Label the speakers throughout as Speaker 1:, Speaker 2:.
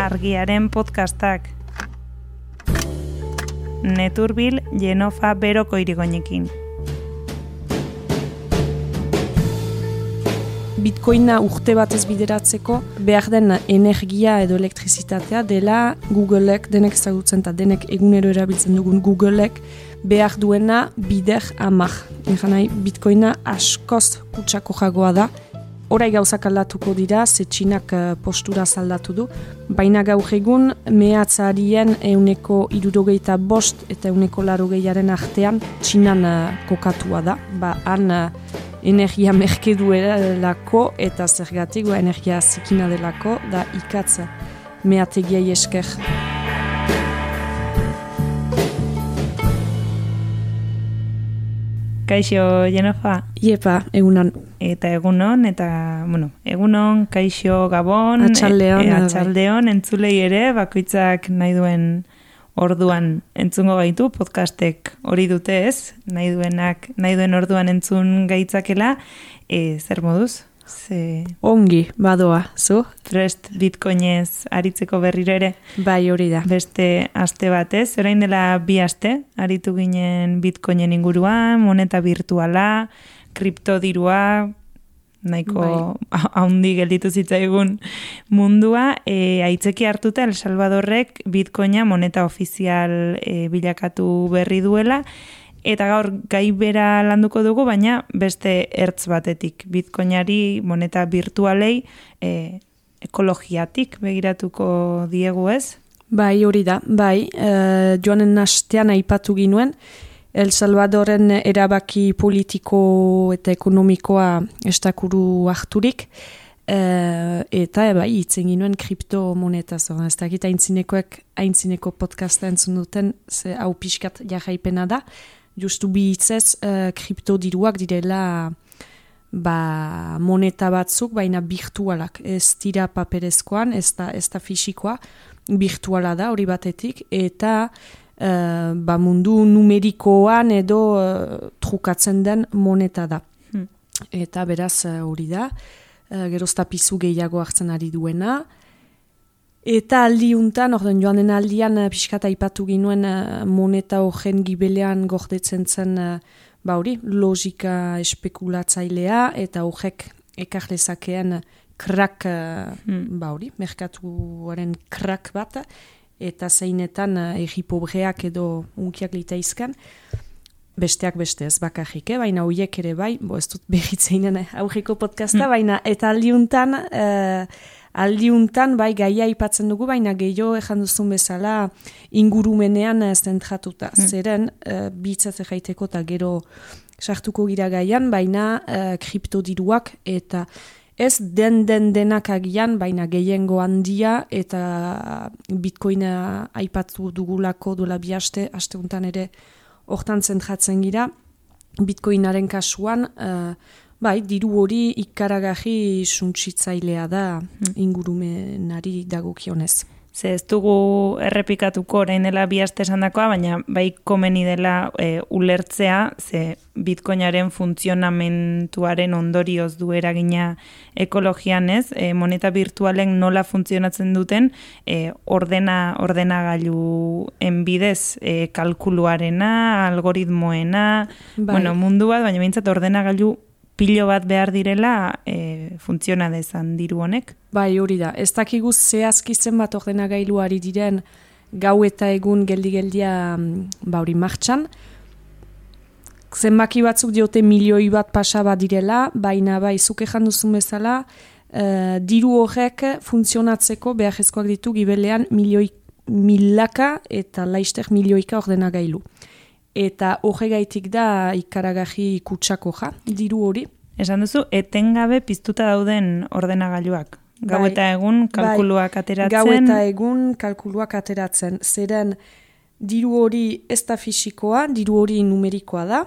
Speaker 1: argiaren podcastak. Neturbil Jenofa Beroko irigoinekin.
Speaker 2: Bitcoina urte batez bideratzeko behar den energia edo elektrizitatea dela Googleek denek ezagutzen eta denek egunero erabiltzen dugun Googleek behar duena bider amak. Nahi, Bitcoina askoz kutsako jagoa da. Horai gauzak aldatuko dira, ze txinak uh, postura zaldatu du. Baina gaur egun, mehatzarien euneko irurogeita bost eta euneko larogeiaren artean txinan uh, kokatua da. Ba, han uh, energia merke duelako eta zergatik energia zikina delako da ikatza mehategiai esker.
Speaker 1: Kaixo, Jenofa?
Speaker 2: Iepa, egunon.
Speaker 1: Eta egunon, eta, bueno, egunon, kaixo, gabon,
Speaker 2: atxaldeon,
Speaker 1: e, atxaldeon, entzulei ere, bakoitzak nahi duen orduan entzungo gaitu, podcastek hori dute ez, nahi duenak, nahi duen orduan entzun gaitzakela, e, zer moduz?
Speaker 2: Ze... Ongi, badoa, zu?
Speaker 1: Prest bitcoinez aritzeko berriro ere.
Speaker 2: Bai, hori da.
Speaker 1: Beste aste batez, orain dela bi aste, aritu ginen bitcoinen inguruan, moneta virtuala, kriptodirua, nahiko bai. haundi gelditu zitzaigun mundua, e, aitzeki hartuta El Salvadorrek bitcoina moneta ofizial e, bilakatu berri duela, Eta gaur gai bera landuko dugu, baina beste ertz batetik. Bitcoinari moneta virtualei e, ekologiatik begiratuko diegu ez?
Speaker 2: Bai, hori da. Bai, e, joanen hastean aipatu ginuen, El Salvadoren erabaki politiko eta ekonomikoa estakuru harturik, e, eta bai, itzen ginuen kriptomoneta zoran. Ez dakit aintzinekoek, aintzineko podcasta entzun duten, ze hau pixkat jarraipena da, justu bi hitzez uh, kriptodiruak direla ba, moneta batzuk, baina virtualak. Ez dira paperezkoan, ez da, ez da fisikoa, virtuala da hori batetik, eta uh, ba, mundu numerikoan edo uh, trukatzen den moneta da. Hmm. Eta beraz hori da, uh, gerozta pizu gehiago hartzen ari duena, Eta aldiuntan, orden joanen aldian, uh, pixkata ipatu ginuen uh, moneta horren gibelean gordetzen zen, uh, ba hori, logika espekulatzailea, eta horrek ekarlezakeen krak, hmm. ba hori, merkatuaren krak bat, eta zeinetan erri pobreak edo unkiak litaizkan, besteak beste ez bakarrik, eh? baina horiek ere bai, bo ez dut behitzeinen aurreko podcasta, hmm. baina eta aldiuntan, uh, aldiuntan bai gaia aipatzen dugu, baina gehiago ejan duzun bezala ingurumenean zentratuta. Mm. Zeren, uh, bitzat jaiteko eta gero sartuko gira gaian, baina uh, kriptodiruak eta ez den den denak agian, baina gehiengo handia eta bitcoina aipatu dugulako dola bi aste, aste ere hortan zentratzen gira, bitcoinaren kasuan, uh, Bai, diru hori ikaragarri suntsitzailea da hmm. ingurumenari dagokionez.
Speaker 1: Ze ez dugu errepikatuko orain dela bi aste dakoa, baina bai komeni dela e, ulertzea, ze bitcoinaren funtzionamentuaren ondorioz du eragina ekologian ez, e, moneta virtualen nola funtzionatzen duten e, ordena, ordena gailu enbidez e, kalkuluarena, algoritmoena, bai. bueno, mundu bat, baina bintzat ordena gailu pilo bat behar direla e, funtziona dezan diru honek.
Speaker 2: Bai, hori da. Ez dakigu zehazki zenbat ordena gailuari diren gau eta egun geldi-geldia mm, bauri martxan. Zenbaki batzuk diote milioi bat pasa bat direla, baina bai, zuke janduzun bezala, e, diru horrek funtzionatzeko behar ditu gibelean milioi milaka eta laister milioika ordena gailu eta horregaitik da ikaragaji kutsako ja, diru hori.
Speaker 1: Esan duzu, etengabe piztuta dauden ordenagailuak. Gau bai, eta egun bai. kalkuluak ateratzen.
Speaker 2: Gau eta egun kalkuluak ateratzen. Zeren diru hori ez da fisikoa, diru hori numerikoa da.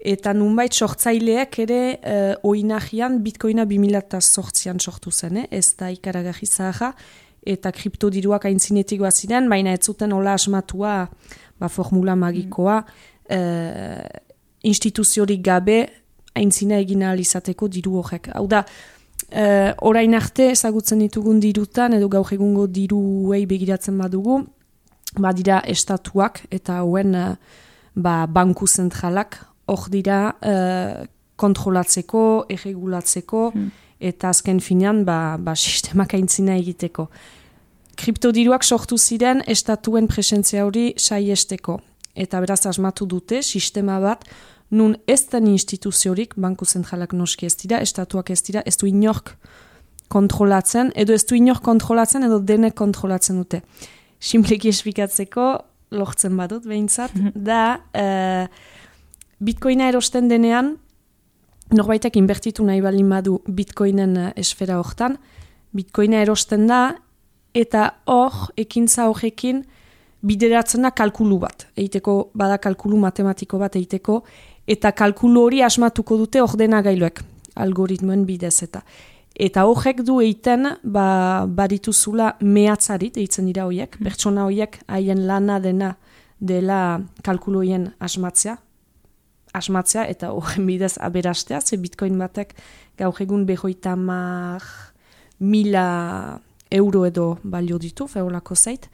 Speaker 2: Eta nunbait sortzaileak ere uh, oinahian bitcoina 2008an sortu zen, eh? ez da ikaragaji zaharra. Eta kriptodiruak aintzinetik ziren, baina ez zuten hola asmatua ba, formula magikoa, mm. uh, instituziorik gabe, aintzina egin izateko diru horrek. Hau da, uh, orain arte ezagutzen ditugun dirutan edo gaur egungo diruei begiratzen badugu, badira estatuak eta hauen uh, ba, banku zentralak hor dira uh, kontrolatzeko, erregulatzeko hmm. eta azken finean ba, ba, sistemak aintzina egiteko. Kriptodiruak sortu ziren estatuen presentzia hori saiesteko eta beraz asmatu dute sistema bat nun ez den instituziorik, banku zentralak noski ez dira, estatuak ez dira, ez du inork kontrolatzen, edo ez du inork kontrolatzen, edo denek kontrolatzen dute. Simpleki espikatzeko, lortzen badut, behintzat, mhm. da, uh, bitcoina erosten denean, norbaitek inbertitu nahi balin badu bitcoinen uh, esfera hortan, bitcoina erosten da, eta hor, ekintza horrekin, bideratzen da kalkulu bat, eiteko, bada kalkulu matematiko bat eiteko, eta kalkulu hori asmatuko dute ordenagailuek, algoritmoen bidez eta. Eta horrek du eiten, ba, baritu zula mehatzarit, eitzen dira horiek, mm. pertsona horiek haien lana dena dela kalkuloien asmatzea, asmatzea eta horren bidez aberastea, ze bitcoin batek gaur egun behoita mar mila euro edo balio ditu, feolako zait,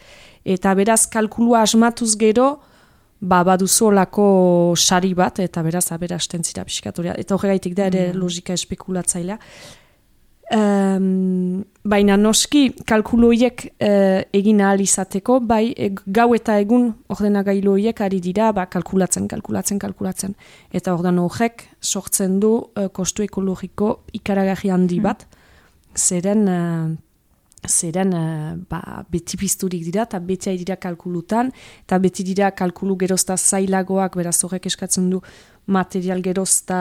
Speaker 2: eta beraz kalkulua asmatuz gero, ba, baduzu olako sari bat, eta beraz, aberasten zira pixkatoria. Eta horregaitik da ere mm. logika espekulatzailea. Um, baina noski kalkuloiek uh, egin ahal izateko, bai e, gau eta egun ordenagailu horiek ari dira ba, kalkulatzen, kalkulatzen, kalkulatzen. Eta ordan horrek sortzen du uh, kostu ekologiko ikaragarri handi mm. bat, zeren uh, zeren uh, ba, beti pizturik dira eta beti dira kalkulutan eta beti dira kalkulu gerozta zailagoak beraz horrek eskatzen du material gerozta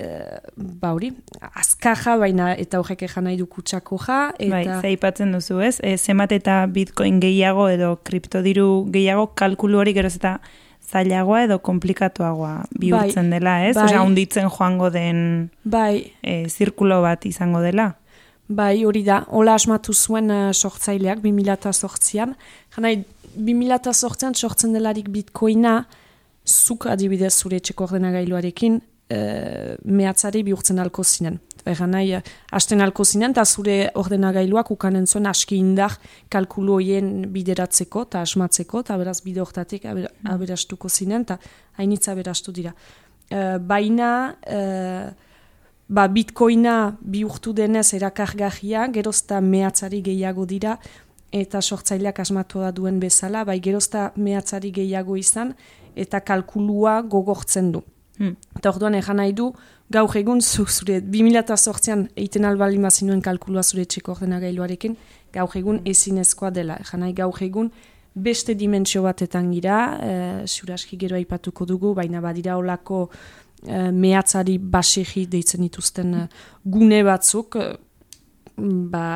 Speaker 2: uh, ba hori, azkaja baina eta horrek ejan nahi du kutsako ja
Speaker 1: eta... Bai, zaipatzen duzu ez, e, zemat eta bitcoin gehiago edo kriptodiru gehiago kalkulu hori geroz eta zailagoa edo komplikatuagoa bihurtzen bai, dela, ez? Bai. Osea, unditzen joango den bai. E, zirkulo bat izango dela.
Speaker 2: Bai, hori da, hola asmatu zuen uh, sortzaileak, 2008an. Jana, 2008an sortzen delarik bitcoina, zuk adibidez zure etxeko ordenagailuarekin, uh, mehatzari bihurtzen alko zinen. Eta nahi, uh, hasten alko zinen, eta zure ordenagailuak ukanen zuen aski indar kalkuloien bideratzeko, eta asmatzeko, eta beraz bide hortatik aber, aberastuko zinen, eta hainitza aberastu dira. Uh, baina... Uh, ba, bitcoina bihurtu denez erakargahia, gerozta mehatzari gehiago dira, eta sortzaileak asmatu da duen bezala, bai gerozta mehatzari gehiago izan, eta kalkulua gogortzen du. Hmm. Eta orduan egan nahi du, gaur egun zure 2008an eiten albali mazinuen kalkulua zure txeko ordena gailuarekin, gaur egun ezinezkoa dela. Egan nahi gaur egun beste dimentsio batetan gira, e, zure aski gero aipatuko dugu, baina badira olako mehatzari basegi deitzen dituzten uh, gune batzuk, uh, ba,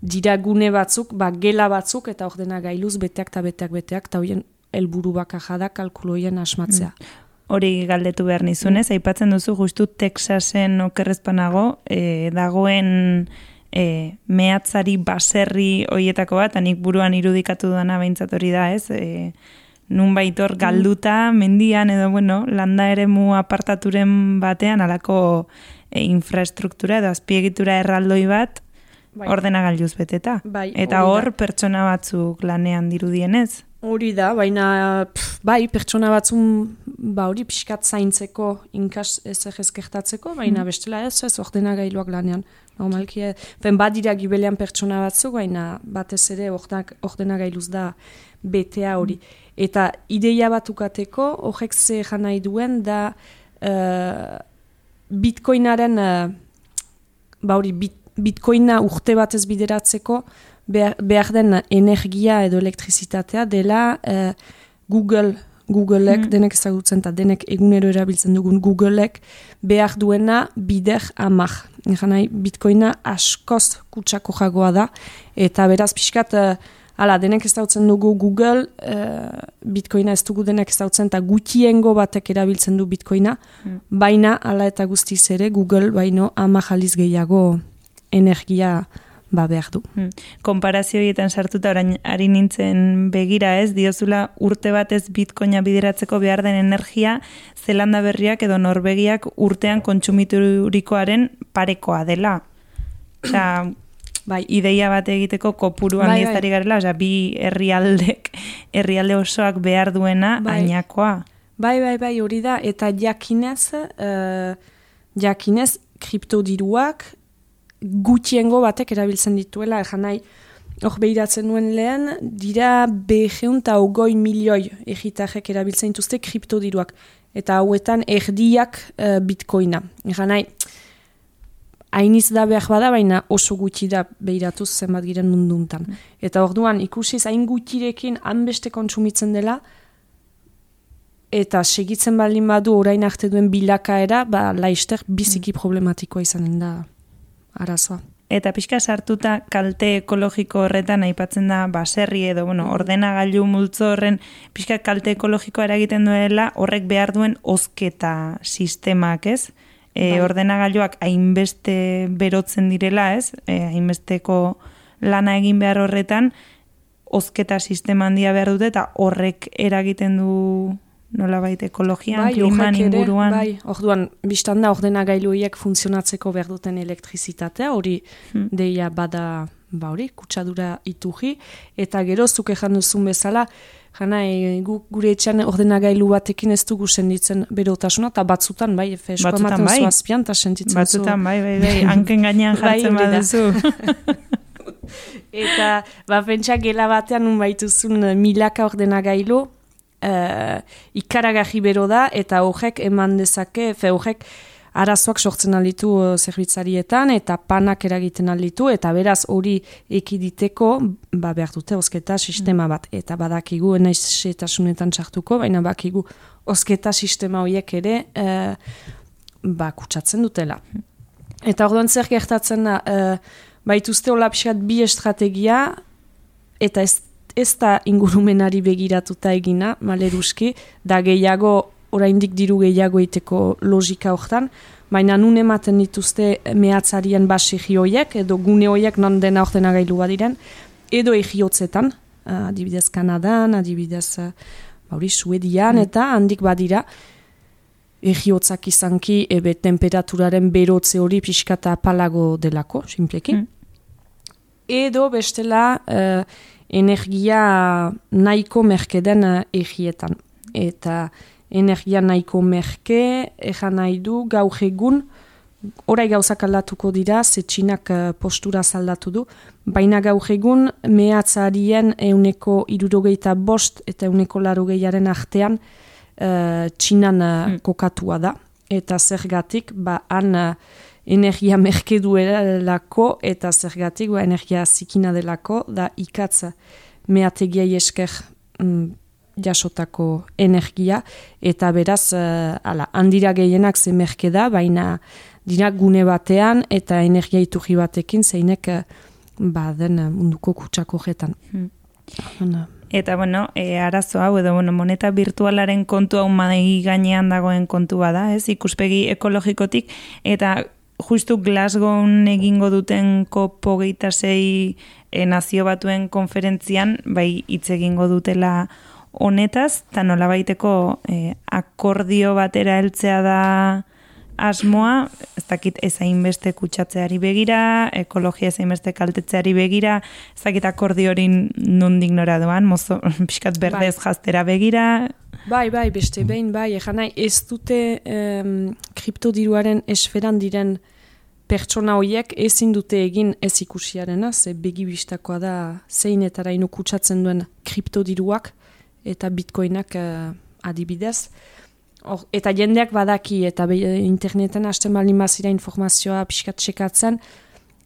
Speaker 2: dira gune batzuk, ba, gela batzuk, eta ordena gailuz beteak eta beteak beteak, eta horien helburu baka jada kalkuloien asmatzea. Mm.
Speaker 1: Hori galdetu behar nizunez, mm. aipatzen duzu justu Texasen okerrezpanago, e, dagoen e, mehatzari baserri hoietako bat, anik buruan irudikatu duana behintzat hori da, ez? E, nun baitor galduta, mendian edo, bueno, landa ere mu apartaturen batean alako e, infrastruktura edo azpiegitura erraldoi bat bai. ordena galduz beteta. Bai, Eta hor pertsona batzuk lanean dirudienez.
Speaker 2: Hori da, baina bai, pertsona batzun ba hori pixkat zaintzeko inkas ez egezkertatzeko, baina mm. bestela ez ez ordena gailuak lanean. Normalki, ben badira gibelean pertsona batzuk, baina batez ere ordena gailuz da betea hori. Eta ideia bat ukateko, horrek ze nahi duen da uh, bitcoinaren, uh, ba hori, bit, bitcoina urte batez bideratzeko, behar, behar den energia edo elektrizitatea dela uh, Google, Googleek, mm. denek ezagutzen eta denek egunero erabiltzen dugun Googleek, behar duena bider amak. nahi, bitcoina askoz kutsako jagoa da, eta beraz pixkat... Hala, denek ez dautzen dugu Google, uh, Bitcoina ez dugu denek ez dautzen, eta gutiengo batek erabiltzen du Bitcoina, mm. baina, hala eta guztiz ere, Google baino ama jaliz gehiago energia ba behar du.
Speaker 1: Hmm. Konparazio horietan sartuta orain ari nintzen begira ez, diozula urte batez bitcoina bideratzeko behar den energia Zelanda berriak edo Norvegiak urtean kontsumiturikoaren parekoa dela. Osa, bai. ideia bat egiteko kopuruan bai, bai. garela, oza, bi herrialdek, herrialde osoak behar duena bai. ainakoa.
Speaker 2: Bai, bai, bai, hori da, eta jakinez, uh, jakinez, kriptodiruak gutxiengo batek erabiltzen dituela, egan nahi, hor behiratzen nuen lehen, dira beheun eta ogoi milioi egitarrek erabiltzen dituzte kriptodiruak. Eta hauetan erdiak uh, bitcoina. Egan nahi, hainiz da behar bada, baina oso gutxi da behiratuz zenbat giren munduntan. Eta orduan ikusi hain gutxirekin hanbeste kontsumitzen dela, eta segitzen baldin badu orain arte duen bilakaera, ba, laister biziki mm. problematikoa izanen da arazoa.
Speaker 1: Eta pixka sartuta kalte ekologiko horretan aipatzen da baserri edo bueno, ordenagailu multzo horren pixka kalte ekologiko eragiten duela horrek behar duen ozketa sistemak, ez? e, bai. ordenagailuak hainbeste berotzen direla, ez? E, hainbesteko lana egin behar horretan, ozketa sistema handia behar dute, eta horrek eragiten du nola baita ekologian, bai, kliman, inguruan.
Speaker 2: Bai, orduan, biztan da ordenagailuiek funtzionatzeko behar duten elektrizitatea, hori hmm. deia bada, ba hori, kutsadura ituji, eta gero zuke duzun bezala, Jana, e, gu, gure etxean ordenagailu batekin ez dugu senditzen berotasuna, eta batzutan, bai, efe, eskoa maten bai. zuazpian, eta sentitzen
Speaker 1: batzutan, bai, bai, bai, hanken gainean bai, jartzen bai, baduzu.
Speaker 2: eta, ba, pentsa gela batean, nun baituzun eh, milaka ordenagailu, uh, ikaragarri bero da, eta horrek eman dezake, fe horrek, arazoak sortzen alditu uh, zerbitzarietan eta panak eragiten alditu eta beraz hori ekiditeko ba behar dute osketa sistema bat. Eta badakigu naiz setasunetan txartuko baina bakigu osketa sistema horiek ere uh, ba kutsatzen dutela. Eta orduan zer gertatzen da? Uh, baituzte hola bi estrategia eta ez ez da ingurumenari begiratuta egina, maleruski, da gehiago oraindik diru gehiago iteko logika hortan, baina nun ematen dituzte mehatzarien basi hioiek, edo gune horiek non dena ortena gailu badiren, edo egiotzetan, adibidez Kanadan, adibidez bauri, Suedian, mm. eta handik badira, egiotzak izanki, ebe temperaturaren berotze hori pixkata palago delako, simpleki. Mm. Edo bestela uh, energia nahiko merkeden uh, egietan. Eta energia nahiko merke, ejan nahi du, gaur egun, orai gauzak aldatuko dira, zetxinak uh, postura zaldatu du, baina gaur egun mehatzarien euneko irurogeita bost eta euneko larogeiaren artean uh, txinan uh, kokatua da. Eta zergatik, ba, han uh, energia merke duelako eta zergatik, ba, energia zikina delako, da ikatza mehategiai esker mm, jasotako energia, eta beraz, uh, ala, handira gehienak zemerke da, baina dira gune batean eta energia iturri batekin zeinek uh, ba, den munduko kutsako jetan. Hmm.
Speaker 1: Eta, bueno, e, arazo hau, edo, bueno, moneta virtualaren kontu hau madegi gainean dagoen kontu bada, ez, ikuspegi ekologikotik, eta justu Glasgow egingo duten kopo geita zei nazio batuen konferentzian, bai, hitz egingo dutela honetaz, eta nola baiteko eh, akordio batera heltzea da asmoa, ez dakit ezain beste kutsatzeari begira, ekologia ezain beste kaltetzeari begira, ez dakit akordio hori nondik nora doan, mozo, pixkat berdez bai. jaztera begira.
Speaker 2: Bai, bai, beste behin, bai, egan nahi, ez dute um, kriptodiruaren esferan diren pertsona horiek ezin dute egin ez ikusiarena, ze begibistakoa da zein eta rainu kutsatzen duen kriptodiruak, eta bitcoinak uh, adibidez. Or, eta jendeak badaki eta be, interneten hasten baldin bazira informazioa pixkat txekatzen,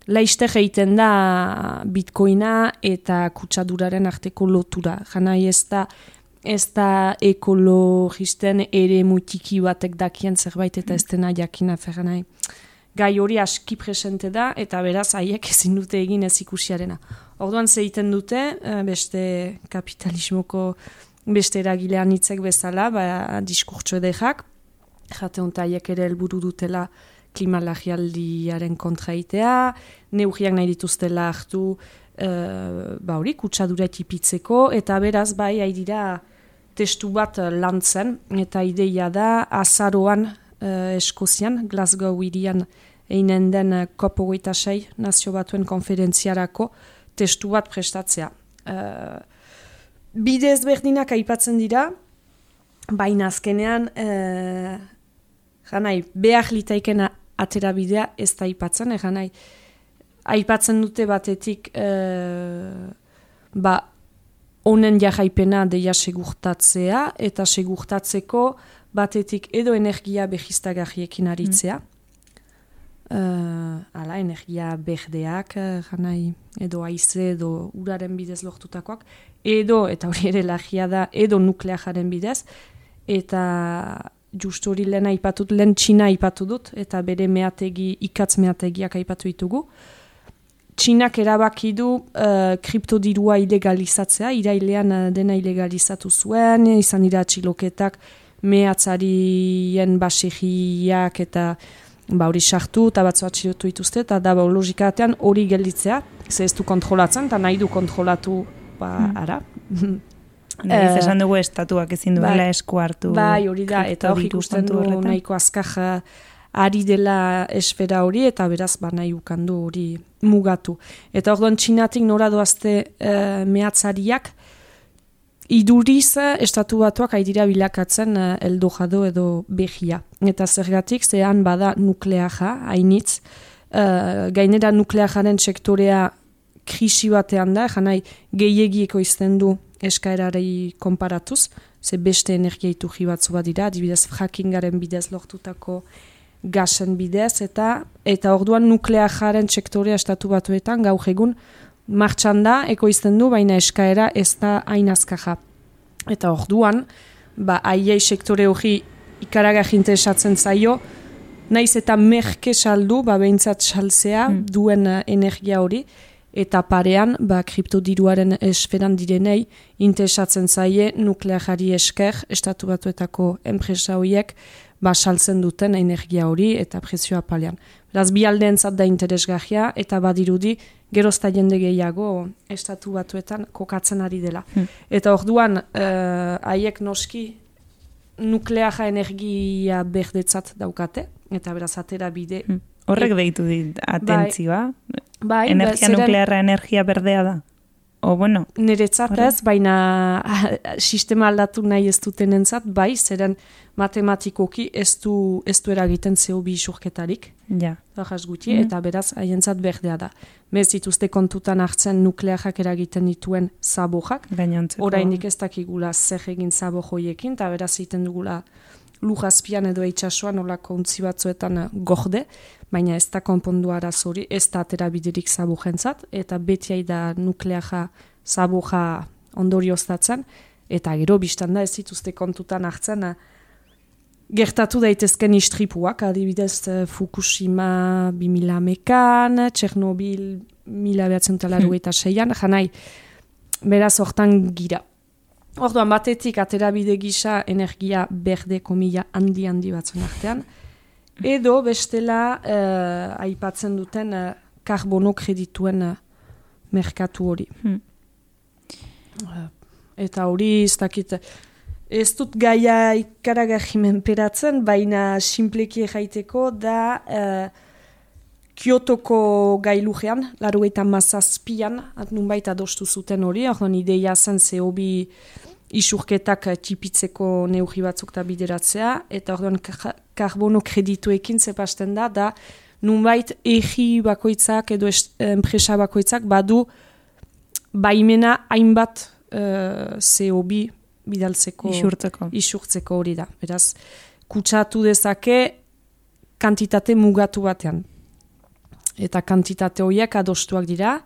Speaker 2: laizte egiten da bitcoina eta kutsaduraren arteko lotura. Jana ez da, ez da ekologisten ere mutiki batek dakien zerbait eta ez dena jakina fer nahi. Gai hori aski presente da eta beraz haiek ezin dute egin ez ikusiarena. Orduan zeiten dute, eh, beste kapitalismoko beste eragilean hitzek bezala, ba, diskurtso edekak, jate hontaiek ere helburu dutela klimalagialdiaren kontraitea, neugiak nahi dituztela hartu uh, ba hori, kutsadura etipitzeko, eta beraz bai, haidira testu bat lantzen, eta ideia da azaroan uh, Eskozian, Glasgow irian einen den kopo sei nazio batuen konferentziarako testu bat prestatzea. Uh, bide ezberdinak aipatzen dira, baina azkenean, uh, janai, behar litaikena atera bidea ez da aipatzen, eh, janai, aipatzen dute batetik, uh, ba, honen jarraipena deia segurtatzea, eta segurtatzeko batetik edo energia behistagarriekin aritzea, mm. Uh, ala, energia berdeak, uh, edo aize, edo uraren bidez lortutakoak, edo, eta hori ere lagia da, edo nukleajaren bidez, eta justu hori lehen aipatut, lehen txina aipatu dut, eta bere meategi, ikatz meategiak aipatu ditugu. Txinak erabaki du uh, kriptodirua ilegalizatzea, irailean uh, dena ilegalizatu zuen, izan dira txiloketak mehatzarien basigiak eta ba hori sartu eta batzu atxilotu dituzte, eta da ba, logikatean hori gelditzea, ze ez du kontrolatzen, eta nahi du kontrolatu, ba, hmm. ara.
Speaker 1: Nahiz uh, esan dugu estatuak ezin duela bai, esku hartu.
Speaker 2: Bai, hori da, eta hori ikusten du nahiko azkaja ari dela esfera hori, eta beraz, ba, nahi ukandu hori mugatu. Eta hor txinatik nora doazte uh, mehatzariak, iduriz estatu batuak haidira bilakatzen uh, eldo jado edo behia. Eta zergatik, zehan bada nukleaja, hainitz, uh, gainera nukleajaren sektorea krisi batean da, janai gehiagieko izten du eskaerarei konparatuz, ze beste energia iturri batzu bat dira, dibidez frackingaren bidez lortutako gasen bidez, eta eta orduan nukleajaren sektorea estatu batuetan gaur egun martxan da, ekoizten du, baina eskaera ez da hain azkaja. Eta orduan, ba, aiei sektore hori ikaraga jinte esatzen zaio, naiz eta merke saldu, ba, behintzat salzea hmm. duen eh, energia hori, eta parean, ba, kriptodiruaren esferan direnei, interesatzen zaie nukleajari esker, estatu batuetako enpresa horiek, ba, saltzen duten energia hori eta prezioa palean. Beraz, bi aldeentzat da interesgahia eta badirudi gerozta jende gehiago estatu batuetan kokatzen ari dela. Hmm. Eta orduan, uh, haiek noski nukleaja energia berdetzat daukate, eta beraz atera bide.
Speaker 1: Hmm. Horrek deitu dit atentzioa. Bai, bai, energia nuklearra energia berdea da. O, bueno,
Speaker 2: Niretzat ez, baina sistema aldatu nahi ez duten entzat, bai, zeren matematikoki ez du, ez du eragiten zeo bi isurketarik.
Speaker 1: Ja.
Speaker 2: guti, mm. eta beraz, haientzat berdea da. Mez dituzte kontutan hartzen nuklearak eragiten dituen zabojak.
Speaker 1: Gainontzeko.
Speaker 2: Horainik ez dakigula zer egin zabojoiekin, eta beraz egiten dugula lujazpian edo eitxasuan olako untzi batzuetan gorde, baina ez da konpondu arazori, ez da atera biderik zabujentzat, eta beti da nukleaja zabuja ondorioztatzen, eta gero biztan da ez dituzte kontutan hartzen, Gertatu daitezken istripuak, adibidez Fukushima 2000 mekan, Tchernobyl 1986 eta seian, janai, beraz hortan gira. Orduan batetik aterabide gisa energia berde komila handi handi batzun artean. Edo bestela uh, aipatzen duten uh, karbono kredituen uh, merkatu hori. Hmm. eta hori ez dakit, ez dut gaia ikaragarri peratzen, baina simpleki jaiteko da uh, Kiotoko gailujean, laru eta mazazpian, at nunbait adostu zuten hori, orduan ideia zen ze hobi isurketak tipitzeko neugi batzuk da bideratzea, eta orduan karbono kredituekin zepasten da, da nunbait egi bakoitzak edo enpresa bakoitzak badu baimena hainbat uh, CO2 bidaltzeko
Speaker 1: isurtzeko.
Speaker 2: isurtzeko hori da. Beraz, kutsatu dezake kantitate mugatu batean. Eta kantitate horiek adostuak dira,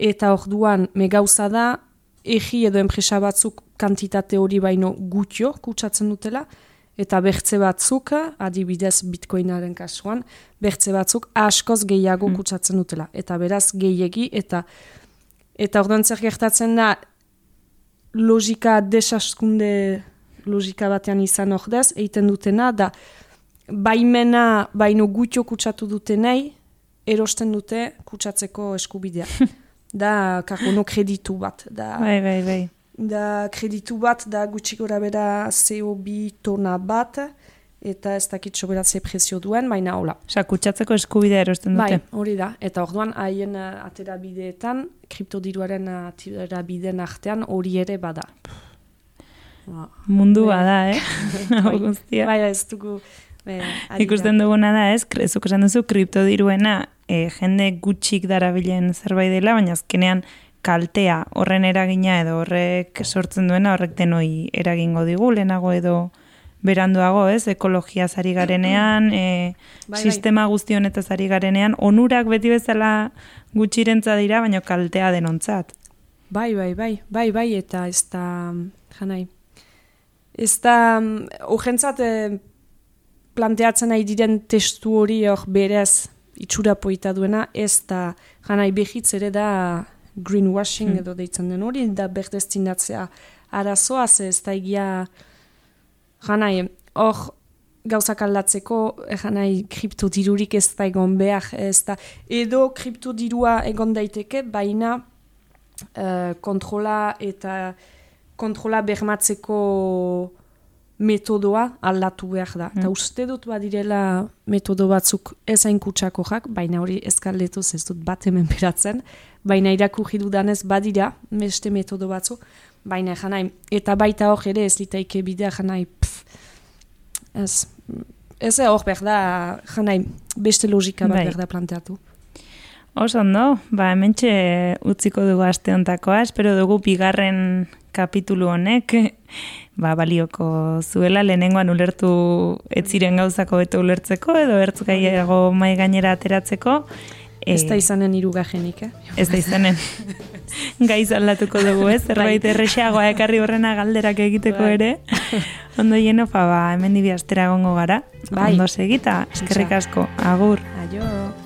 Speaker 2: eta orduan megauza da egi edo enpresa batzuk kantitate hori baino gutio kutsatzen dutela, eta bertze batzuk, adibidez bitcoinaren kasuan, bertze batzuk askoz gehiago mm. kutsatzen dutela. Eta beraz gehiegi, eta eta orduan zer gertatzen da logika desaskunde logika batean izan ordez, egiten dutena, da baimena baino gutio kutsatu dutenei, erosten dute kutsatzeko eskubidea. da, kakono kreditu bat. Da,
Speaker 1: Bai, bai, bai.
Speaker 2: da kreditu bat, da gutxi gora bera CO2 tona bat, eta ez dakit soberatze prezio duen, baina hola.
Speaker 1: Osa, kutsatzeko eskubidea erosten
Speaker 2: Bai,
Speaker 1: dute.
Speaker 2: hori da. Eta orduan haien uh, aterabideetan, kriptodiruaren uh, aterabideen artean hori ere bada. Ba,
Speaker 1: Mundu
Speaker 2: Bai.
Speaker 1: bada, eh?
Speaker 2: Bai. Bai, ez dugu... Be, ari
Speaker 1: Ikusten duguna da, ez? Krezuk esan duzu, kriptodiruena e, jende gutxik darabilen zerbait dela, baina azkenean kaltea horren eragina edo horrek sortzen duena horrek denoi eragingo digu, lehenago edo beranduago, ez? Ekologia zari garenean, e,
Speaker 2: Bai, bai.
Speaker 1: sistema guzti honetaz ari garenean, onurak beti bezala gutxirentza dira, baina kaltea denontzat.
Speaker 2: Bai, bai, bai, bai, bai, eta ez da, janai, ez da, urgentzat eh, planteatzen nahi diren testu hori hor berez itxura poita duena, ez da, janai, behitz ere da greenwashing
Speaker 1: Hmm.
Speaker 2: edo deitzen den hori, da berdestinatzea arazoa, ze ez da egia, janai, hor gauzak aldatzeko, eh, janai, kriptodirurik ez da egon behar, ez da, edo kriptodirua egon daiteke, baina eh, kontrola eta kontrola bermatzeko metodoa aldatu behar da. Eta
Speaker 1: Mm.
Speaker 2: uste dut badirela metodo batzuk ez hain jak, baina hori eskarletuz ez dut bat hemen beratzen, baina irakurri dudanez badira beste metodo batzu, baina janai, eta baita hor ere ez litaike bidea janai, pff, ez, ez hor behar da, janai, beste logika bat
Speaker 1: Bai.
Speaker 2: behar da planteatu.
Speaker 1: Oso ondo, ba, hementxe utziko dugu aste hontakoa, espero dugu bigarren kapitulu honek, ba, balioko zuela, lehenengoan ulertu ez ziren gauzako beto ulertzeko, edo ertzukaiago mai gainera ateratzeko.
Speaker 2: Ez da
Speaker 1: Eh,
Speaker 2: izanen irugajenik, eh?
Speaker 1: Ez da izanen. Gaiz aldatuko dugu, ez? Zerbait
Speaker 2: Bai.
Speaker 1: errexeagoa ekarri horrena galderak egiteko
Speaker 2: Bai.
Speaker 1: ere. Ondo hieno, ba, hemen dibi astera gongo gara.
Speaker 2: Bai.
Speaker 1: Ondo segita, eskerrik asko, agur.
Speaker 2: Aio.